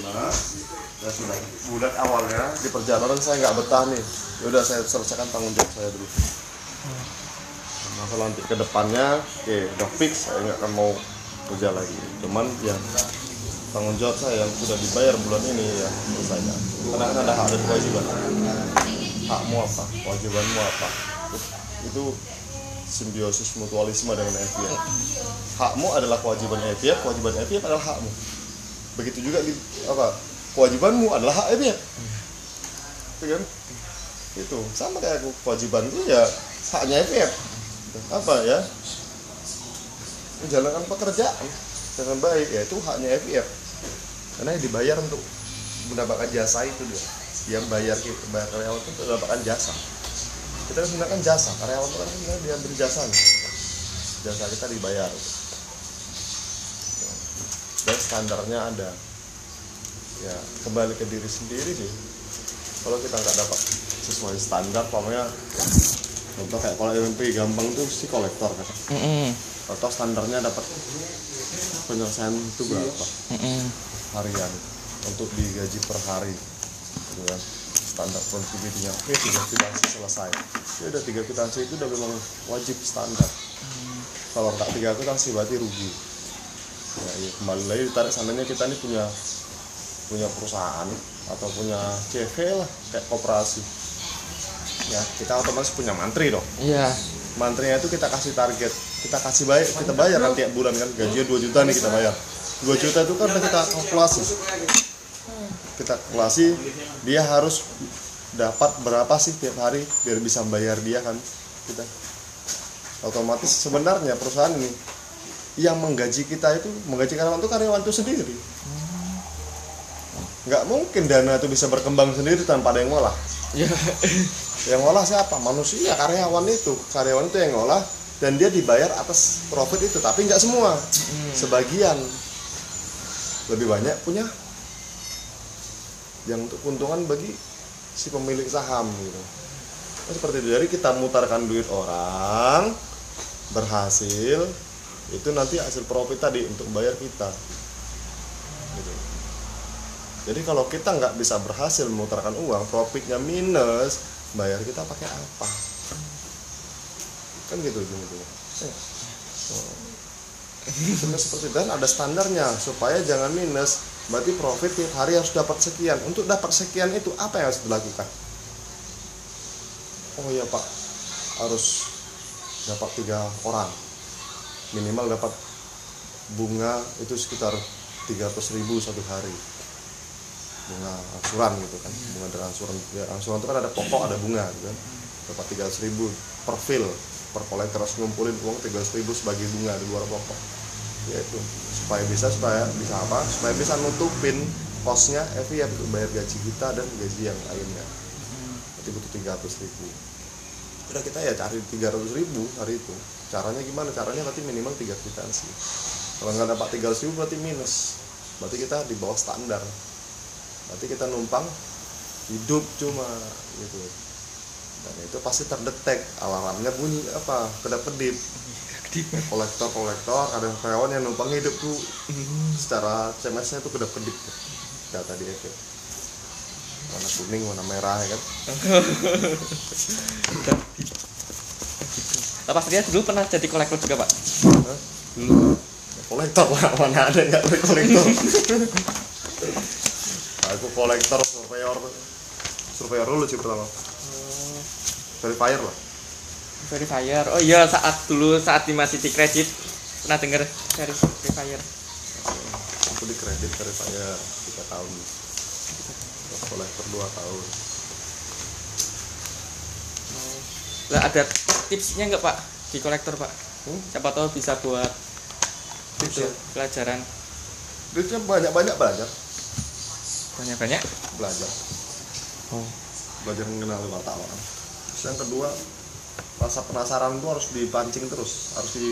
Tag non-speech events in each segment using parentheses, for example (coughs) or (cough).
ya sudah bulan awalnya. Di perjalanan saya nggak betah nih. Ya udah saya selesaikan tanggung jawab saya dulu. Nah kalau nanti ke depannya oke udah fix saya nggak akan mau kerja lagi. Cuman yang tanggung jawab saya yang sudah dibayar bulan ini ya selesaikan. Karena kan ada hak dan kewajiban. Hakmu apa? Kewajibanmu apa? Itu simbiosis mutualisme dengan FIF hakmu adalah kewajiban FIF kewajiban FIF adalah hakmu begitu juga di apa kewajibanmu adalah hak FIF itu kan? Itu sama kayak aku kewajiban itu ya haknya FIF apa ya? Menjalankan pekerjaan dengan baik ya itu haknya FIF karena yang dibayar untuk mendapatkan jasa itu dia. Yang bayar bayar karyawan itu untuk mendapatkan jasa. Kita kan menggunakan jasa karyawan itu kan dia beri jasa jasa kita dibayar dan standarnya ada. Ya kembali ke diri sendiri sih. Kalau kita nggak dapat sesuai standar pokoknya contoh kayak kalau MP gampang tuh si kolektor kan. Atau standarnya dapat penyelesaian itu berapa? Harian untuk digaji per hari. Gitu kan. Standar produktivitinya oke tiga kwitansi selesai. Ya udah tiga kwitansi itu udah memang wajib standar. Kalau nggak tiga kwitansi berarti rugi ya, ya kembali lagi ditarik sananya kita ini punya punya perusahaan atau punya CV lah kayak koperasi. Ya kita otomatis punya mantri dong. Iya. Mantrinya itu kita kasih target. Kita kasih bayar kita bayar kan tiap bulan kan gajinya 2 juta nih kita bayar. 2 juta itu kan kita kalkulasi. Kita kalkulasi dia harus dapat berapa sih tiap hari biar bisa bayar dia kan kita. Otomatis sebenarnya perusahaan ini yang menggaji kita itu menggaji karyawan itu karyawan itu sendiri. Nggak mungkin dana itu bisa berkembang sendiri tanpa ada yang ngolah. Iya yang ngolah siapa? Manusia karyawan itu. Karyawan itu yang ngolah dan dia dibayar atas profit itu tapi nggak semua. Sebagian. Lebih banyak punya yang untuk keuntungan bagi si pemilik saham gitu. Nah, seperti itu. Jadi kita mutarkan duit orang berhasil itu nanti hasil profit tadi untuk bayar kita gitu. jadi kalau kita nggak bisa berhasil memutarkan uang profitnya minus bayar kita pakai apa kan gitu gitu Ya. Oh. Cuma seperti dan ada standarnya supaya jangan minus berarti profit tiap hari harus dapat sekian untuk dapat sekian itu apa yang harus dilakukan oh iya pak harus dapat tiga orang minimal dapat bunga itu sekitar 300.000 ribu satu hari. Bunga angsuran gitu kan bunga dari angsuran. Ya, angsuran itu kan ada pokok ada bunga gitu kan. Dapat 300.000 ribu per fil per kolektor harus ngumpulin uang 300.000 ribu sebagai bunga di luar pokok. Ya itu supaya bisa supaya bisa apa? Supaya bisa nutupin kosnya FIF untuk bayar gaji kita dan gaji yang lainnya. Berarti butuh 300 ribu. Udah kita ya cari 300 ribu hari itu caranya gimana? Caranya berarti minimal 3 kwitansi kalau nggak dapat 300 ribu berarti minus. Berarti kita di bawah standar. Berarti kita numpang hidup cuma gitu. Dan itu pasti terdetek. Alarmnya bunyi apa? Kedap kedip kolektor kolektor ada karyawan yang numpang hidup tuh. Secara CMS nya tuh kedap kedip data di EV warna kuning warna merah ya kan (laughs) Pak Satria dulu pernah jadi kolektor juga pak? Hah? dulu. Kolektor lah mana ada yang nggak kolektor. (laughs) Aku kolektor surveyor. Surveyor dulu sih pertama. Verifier lah. Verifier. Oh iya saat dulu saat di masih di kredit. Pernah dengar dari verifier. Aku di kredit verifier tiga tahun. Kolektor dua tahun. Lah ada tipsnya nggak pak? Di kolektor pak. Hmm? siapa tahu bisa buat Tips ya? pelajaran. Duitnya banyak banyak belajar banyak banyak belajar. Oh. Belajar mengenali wartawan Terus yang kedua rasa penasaran itu harus dipancing terus. Harus di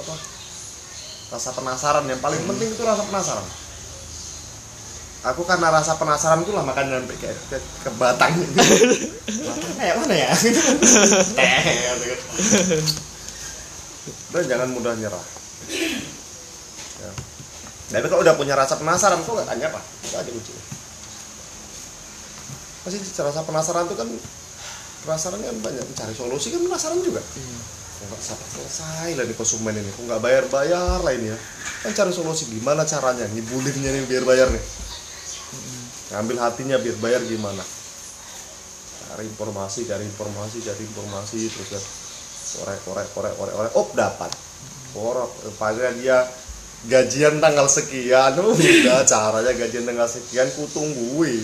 apa? Rasa penasaran. Yang paling penting itu rasa penasaran aku karena rasa penasaran itulah makan sampai ke, ke, ke batang (laughs) batang kayak mana ya? (laughs) Eh, gitu. Dan jangan mudah nyerah. Ya. tapi kalau udah punya rasa penasaran kok nggak tanya apa? Itu aja lucu. Pasti rasa penasaran tuh kan penasaran kan banyak. Cari solusi kan penasaran juga. Kok nggak sampai selesai lah nih konsumen ini? Kok nggak bayar bayar lah ini ya? Kan cari solusi gimana caranya nyibulinnya nih biar bayar nih ngambil hatinya biar bayar gimana? Cari informasi cari informasi cari informasi terus kan korek korek korek korek korek. Op dapat. Korek pada dia gajian tanggal sekian. Oh, udah caranya gajian tanggal sekian ku tungguin.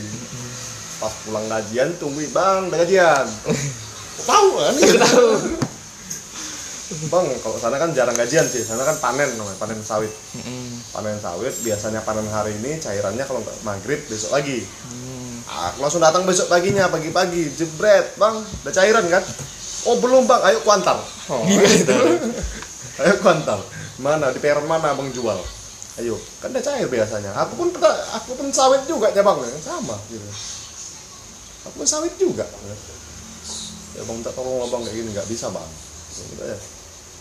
Pas pulang gajian tungguin bang udah gajian. (laughs) Tahu kan? Tahu bang kalau sana kan jarang gajian sih. Sana kan panen namanya panen sawit. Panen sawit biasanya panen hari ini cairannya kalau nggak maghrib besok lagi. Aku langsung datang besok paginya pagi-pagi. Jebret bang. Udah cairan kan? Oh belum bang. Ayo kuantar. Oh, gitu. (laughs) ayo kuantar. Mana? Di peron mana abang jual? Ayo. Kan udah cair biasanya. Aku pun aku pun sawit juga ya bang. Sama gitu. Aku pun sawit juga. Ya bang tak tolong abang kayak gini. Nggak bisa bang. Ya udah ya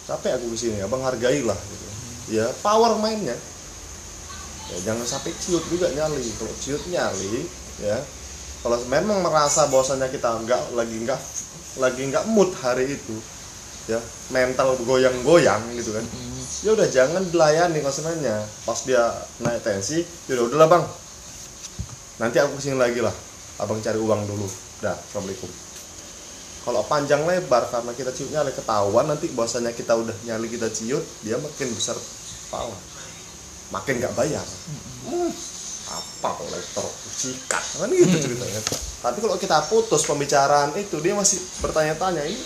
capek aku ke sini abang hargailah gitu. Ya power mainnya. Ya jangan sampai ciut juga nyali. Kalau ciut nyali ya kalau memang merasa bahwasanya kita nggak lagi nggak lagi nggak mood hari itu ya mental goyang-goyang gitu kan. Ya udah jangan dilayani konsumennya pas dia naik tensi ya udah udahlah bang. Nanti aku ke sini lagi lah. Abang cari uang dulu. Dah assalamualaikum kalau panjang lebar karena kita ciut nyali ketahuan nanti bahwasanya kita udah nyali kita ciut dia makin besar pala makin nggak bayar. Hmm, apa kolektor sikat? Kan gitu ceritanya. Tapi kalau kita putus pembicaraan itu dia masih bertanya-tanya ini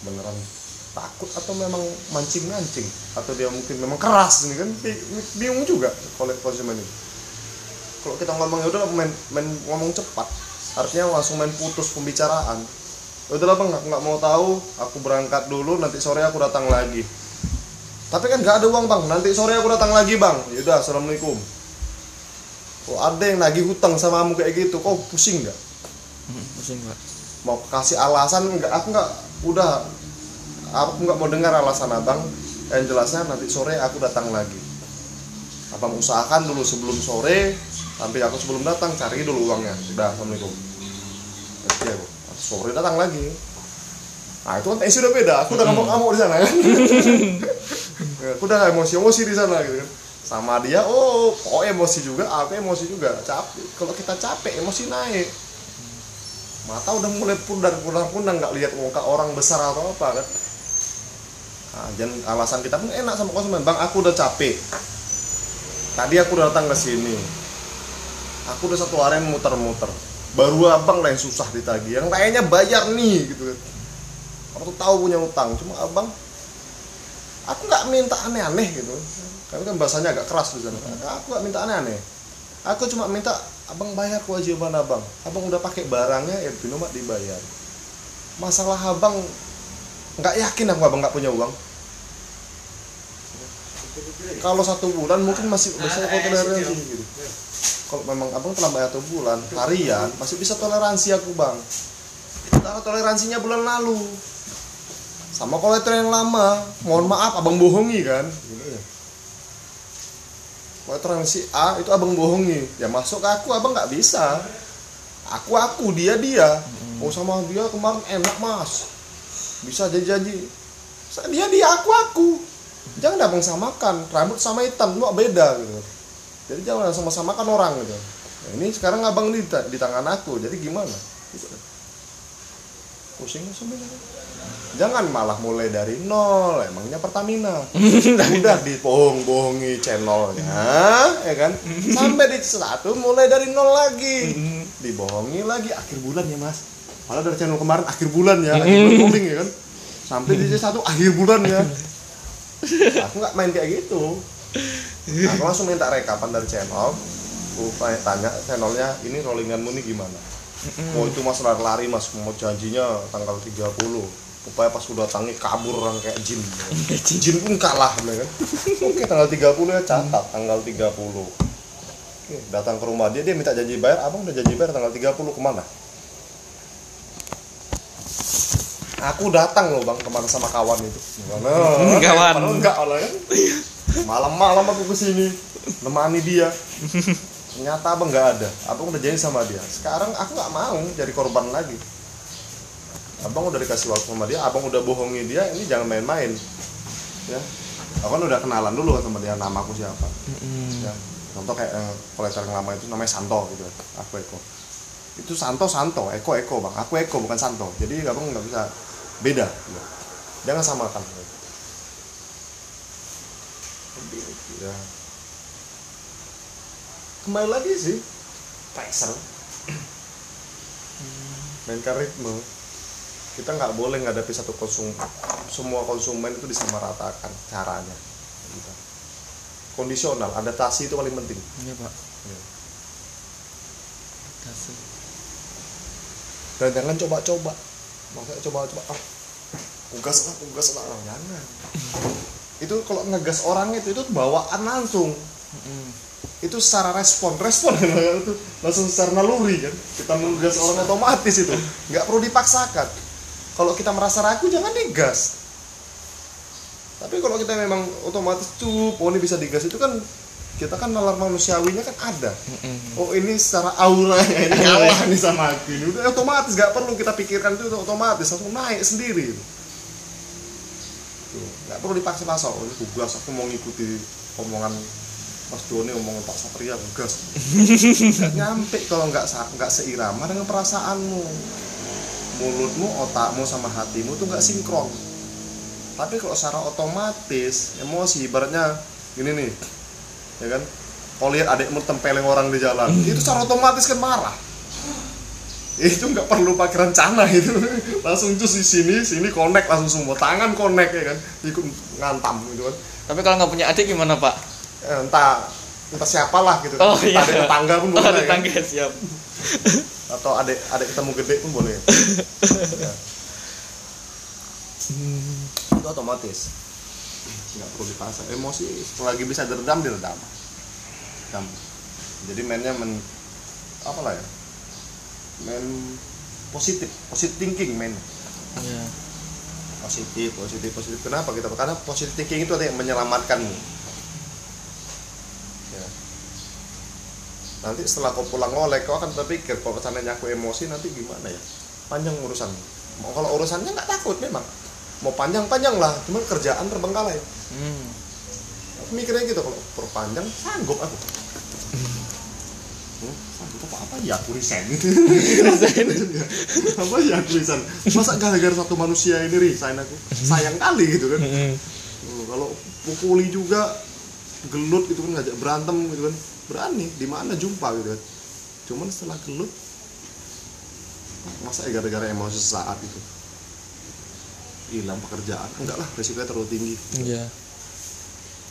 beneran takut atau memang mancing-mancing? Atau dia mungkin memang keras ini kan? Bi- bingung juga kolek konsumen ini. Kalau kita ngomong ya udah main, main ngomong cepat artinya langsung main putus pembicaraan. Ya udahlah bang aku nggak mau tahu. Aku berangkat dulu nanti sore aku datang lagi. Tapi kan nggak ada uang bang. Nanti sore aku datang lagi bang. Yaudah assalamualaikum. Oh ada yang nagih hutang sama kamu kayak gitu. Kok pusing nggak? Pusing pak. Mau kasih alasan nggak? Aku nggak udah. Aku nggak mau dengar alasan abang. Yang jelasnya nanti sore aku datang lagi. Abang usahakan dulu sebelum sore sampai aku sebelum datang cari dulu uangnya. Udah assalamualaikum. Oke aku sore datang lagi. Nah itu kan tensi udah beda. Aku udah ngamuk ngamuk di sana kan? (laughs) Aku udah nggak emosi emosi di sana gitu kan. Sama dia oh oh emosi juga? Aku emosi juga. Capek. Kalau kita capek emosi naik. Mata udah mulai pudar pudar nggak lihat muka orang besar atau apa kan? Nah, jangan alasan kita pun enak sama konsumen. Bang aku udah capek. Tadi aku udah datang ke sini aku udah satu hari muter-muter. Baru abang lah yang susah ditagih. Yang lainnya bayar nih gitu kan. Aku tuh tahu punya utang. Cuma abang aku nggak minta aneh-aneh gitu. Karena kan bahasanya agak keras di sana. Aku nggak minta aneh-aneh. Aku cuma minta abang bayar kewajiban abang. Abang udah pakai barangnya ya binomat dibayar. Masalah abang nggak yakin aku abang nggak punya uang. Kalau satu bulan mungkin masih bisa kau toleransi gitu kalau memang abang telah bayar satu bulan harian masih bisa toleransi aku bang. Karena toleransinya bulan lalu. Sama kolektor yang lama. Mohon maaf abang bohongi kan? Gitu ya. kolektor yang si A itu abang bohongi. Ya masuk ke aku abang nggak bisa. Aku aku dia dia. Oh sama dia kemarin enak mas. Bisa janji-janji Sa- dia dia aku aku. Jangan abang samakan. Rambut sama hitam lu beda gitu jadi jangan sama samakan orang gitu. Nah, ini sekarang abang di, di tangan aku jadi gimana? Gitu. pusing sebenarnya jangan malah mulai dari nol emangnya Pertamina? (laughs) Udah dibohong-bohongi channelnya ya kan? Sampai di satu mulai dari nol lagi. (laughs) Dibohongi lagi akhir bulan ya mas. Malah dari channel kemarin akhir bulan ya akhir (laughs) bulan rolling ya kan? Sampai di satu akhir bulan ya. Aku nggak main kayak gitu aku langsung minta rekapan dari channel. Aku tanya, tanya channelnya ini rollinganmu ini gimana? Oh itu mas lari-lari mas. Mau janjinya tanggal 30 Upaya pas udah tangi kabur orang kayak jin. Jin. Pun kalah kan? Oke tanggal 30 ya catat tanggal 30 Oke, datang ke rumah dia dia minta janji bayar. Abang udah janji bayar tanggal 30 ke mana? Aku datang loh bang kemarin sama kawan itu. Gimana? Kawan. Enggak lah kan malam-malam aku ke sini nemani dia. Ternyata abang nggak ada. Abang udah janji sama dia. Sekarang aku nggak mau jadi korban lagi. Abang udah dikasih waktu sama dia abang udah bohongi dia ini jangan main-main. Ya. Aku kan udah kenalan dulu sama dia namaku siapa. Ya. Contoh kayak eh, kolektor yang lama itu namanya Santo gitu aku Eko. Itu Santo Santo. Eko Eko bang. Aku Eko bukan Santo. Jadi abang nggak bisa. Beda. Gitu. jangan samakan ya. Kembali lagi sih. Pasar main ritme. Kita nggak boleh ngadapi satu konsum semua konsumen itu disamaratakan caranya. Gitu. kondisional adaptasi itu paling penting. Iya, Pak. Ya. Kasih. dan jangan coba-coba. Maksudnya coba-coba ah ugas lah ugas lah. Ah, jangan (laughs) itu kalau ngegas orang itu itu bawaan langsung. Mm-mm. itu secara respon respon. (laughs) Itu langsung secara naluri kan. Kita menggas orang otomatis itu. Nggak perlu dipaksakan. Kalau kita merasa ragu jangan digas. Tapi kalau kita memang otomatis cup oh ini bisa digas itu kan kita kan nalar manusiawinya kan ada. Oh ini secara auranya ini (laughs) kalah nih sama aku ini. Udah otomatis nggak perlu kita pikirkan itu otomatis. Langsung naik sendiri itu. Tuh, nggak perlu dipaksa paksa oh ini tugas aku mau ngikuti omongan Mas Doni omongan Pak Satria tugas. (laughs) Nggak nyampe kalau nggak nggak seirama dengan perasaanmu. Mulutmu otakmu sama hatimu tuh nggak sinkron. Tapi kalau secara otomatis emosi ibaratnya gini nih ya kan? Kalau lihat adikmu tempeleng orang di jalan (laughs) itu secara otomatis kan marah itu nggak perlu pakai rencana itu (laughs) langsung cus di sini sini connect langsung semua tangan connect ya kan ikut ngantam gitu kan Tapi kalau nggak punya adik gimana, Pak? Eh, entah entah siapalah gitu Oh, iya. adik tetangga pun Oh, boleh ada kan? tangga siap. (laughs) atau adik adik ketemu gede pun boleh (laughs) Ya. itu otomatis nggak perlu dipaksa emosi selagi bisa diredam diredam Redam. jadi mainnya men apa lah ya main positif positif thinking main Iya. positif positif positif. Kenapa kita? Karena positif thinking itu ada yang menyelamatkanmu ya. nanti setelah kau pulang ngolek kau akan terpikir kalau seandainya aku emosi nanti gimana ya? Panjang urusan. Mau kalau urusannya nggak takut memang. Mau panjang panjang lah. Cuma kerjaan terbengkalai. Hmm. mikirnya gitu kalau perpanjang sanggup aku apa ya aku resign (laughs) apa ya aku resign masa gara-gara satu manusia ini resign aku? Sayang kali gitu kan. Oh, kalau pukuli juga gelut itu kan ngajak berantem gitu kan. Berani di mana jumpa gitu kan. Cuman setelah gelut masa ya gara-gara emosi sesaat itu? Hilang pekerjaan. Enggak lah resikonya terlalu tinggi. Iya.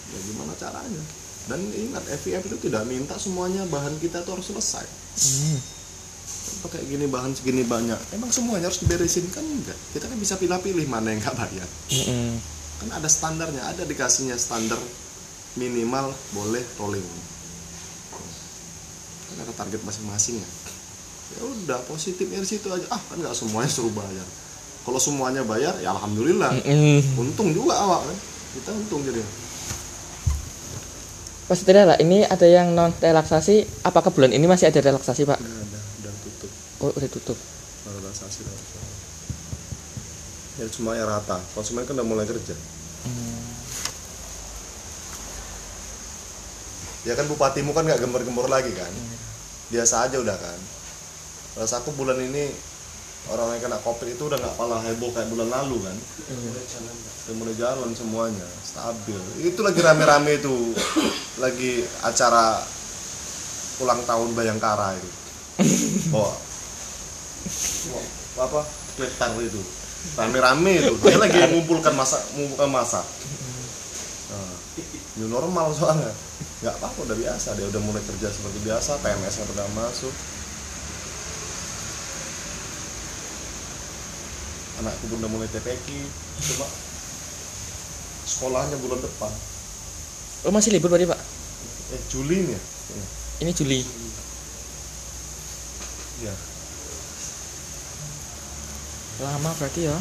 ya gimana caranya dan ingat FIF itu tidak minta semuanya bahan kita tuh harus selesai. Hmm. pakai gini bahan segini banyak. Emang semuanya harus diberesin? Kan enggak. Kita kan bisa pilih-pilih mana yang nggak bayar. Mm-mm. kan ada standarnya. Ada dikasihnya standar minimal boleh rolling. Kan ada target masing-masing ya. Ya udah positifnya di situ aja. Ah kan nggak semuanya suruh bayar. Kalau semuanya bayar ya alhamdulillah. Mm-mm. untung juga awak kan. Kita untung jadi Pak Satria lah, ini ada yang non relaksasi. Apakah bulan ini masih ada relaksasi, Pak? udah ada udah tutup Oh, udah tutup. relaksasi dah. ya semuanya rata konsumen kan udah mulai kerja ya kan bupatimu kan nggak gembor-gembor lagi kan biasa aja udah kan rasa aku bulan ini orang yang kena covid itu udah nggak pala heboh kayak bulan lalu kan? Udah mulai jalan semuanya stabil. Itu lagi rame-rame itu lagi acara ulang tahun Bayangkara itu. Oh apa? Twitter itu. Rame-rame itu. Dia lagi mengumpulkan masa mengumpulkan masa. Nah, new normal soalnya. Nggak apa-apa udah biasa. Dia udah mulai kerja seperti biasa PMS nya udah masuk anakku bunda mulai TPK cuma sekolahnya bulan depan. Oh masih libur berarti pak? Eh Juli nih ya? Ini Juli. Ya lama berarti ya.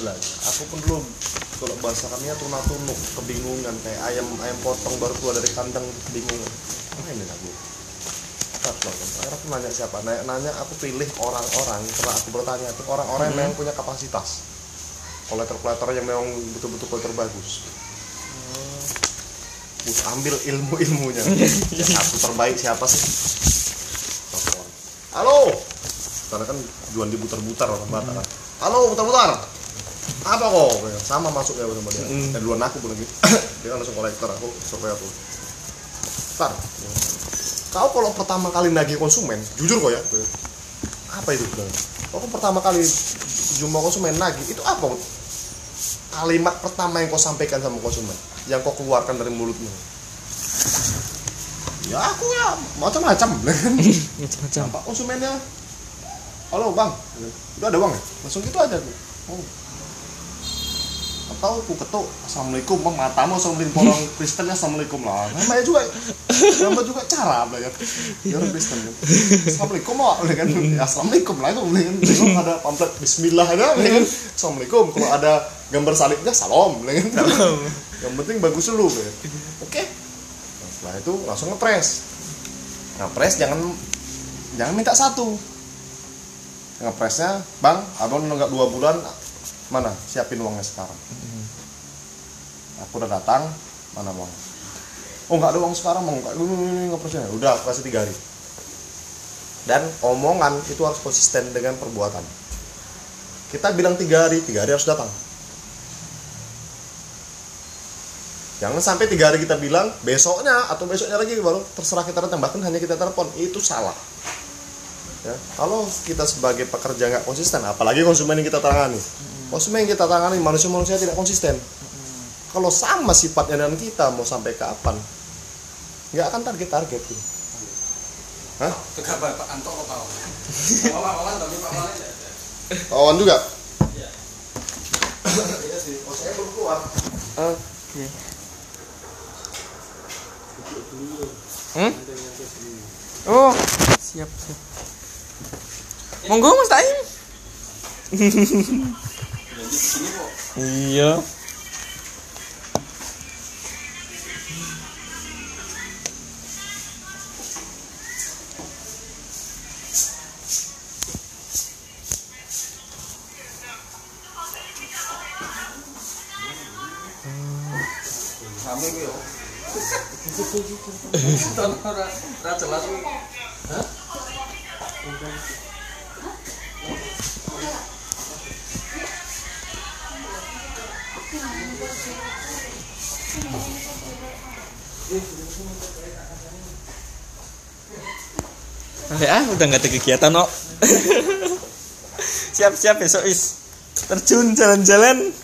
Belajar aku pun belum kalau bahasa kami ya tunah tunuk kebingungan. Kayak ayam ayam potong baru keluar dari kandang kebingungan. Apa ini aku kan. akhirnya aku nanya siapa? Nanya, nanya aku pilih orang-orang. Setelah aku bertanya itu orang-orang yang Hmm. memang punya kapasitas. Kolektor-kolektor yang memang betul-betul kolektor bagus. Terus ambil ilmu-ilmunya. Ya, (laughs) aku terbaik siapa sih? Halo! Karena kan jual di butar-butar orang Batak kan. Halo butar-butar apa kok? Sama masuk ya sama dia. Mm. dan duluan aku pun lagi. (coughs) Dia kan langsung kolektor aku survei aku. Tar, kau kalau pertama kali nagih konsumen jujur kok ya? Apa itu? Kau pertama kali jumpa konsumen nagih itu apa? Kalimat pertama yang kau sampaikan sama konsumen yang kau keluarkan dari mulutmu. Ya aku ya macam-macam. (laughs) Macam-macam. Pak konsumennya halo bang. Udah ada uang ya? Langsung gitu aja tuh oh. Atau aku ketuk. Assalamualaikum bang. Matamu assalamualaikum. Orang Kristen (laughs) ya assalamualaikum. Lah namanya juga. Namanya juga cara belajar ya. Orang Kristen. Kan assalamualaikum lah boleh kan? Ya, assalamualaikum lah itu boleh kan? Kalau ada pamflet Bismillah ada boleh kan? Assalamualaikum. Kalau ada gambar salibnya salam boleh kan? Yang penting bagus dulu kan? oke. Nah, setelah itu langsung ngepres ngepres jangan jangan minta satu. Ngepresnya bang abang nunggak dua bulan mana? Siapin uangnya sekarang. Aku udah datang mana uang? Oh nggak ada uang sekarang mau nggak ini ngepresnya udah aku kasih tiga hari. Dan omongan itu harus konsisten dengan perbuatan. Kita bilang tiga hari tiga hari harus datang. Jangan sampai tiga hari kita bilang besoknya atau besoknya lagi baru terserah kita datang bahkan hanya kita telepon. Itu salah. Ya. Kalau kita sebagai pekerja nggak konsisten apalagi konsumen yang kita tangani konsumen yang kita tangani manusia-manusia tidak konsisten kalau sama sifatnya dengan kita mau sampai kapan nggak akan target-target gitu. Hah? Tegak Pak Anto kok tahu. Wawan tapi Pak Wawan ya. Kawan juga? Iya sih, oh saya keluar. oke hmm? oh siap siap monggo mas Taim (laughs) iya ku yo. Tonton ora ora jelas ku. Ah (laughs) udah nggak ada kegiatan no (laughs) siap siap besok is terjun jalan-jalan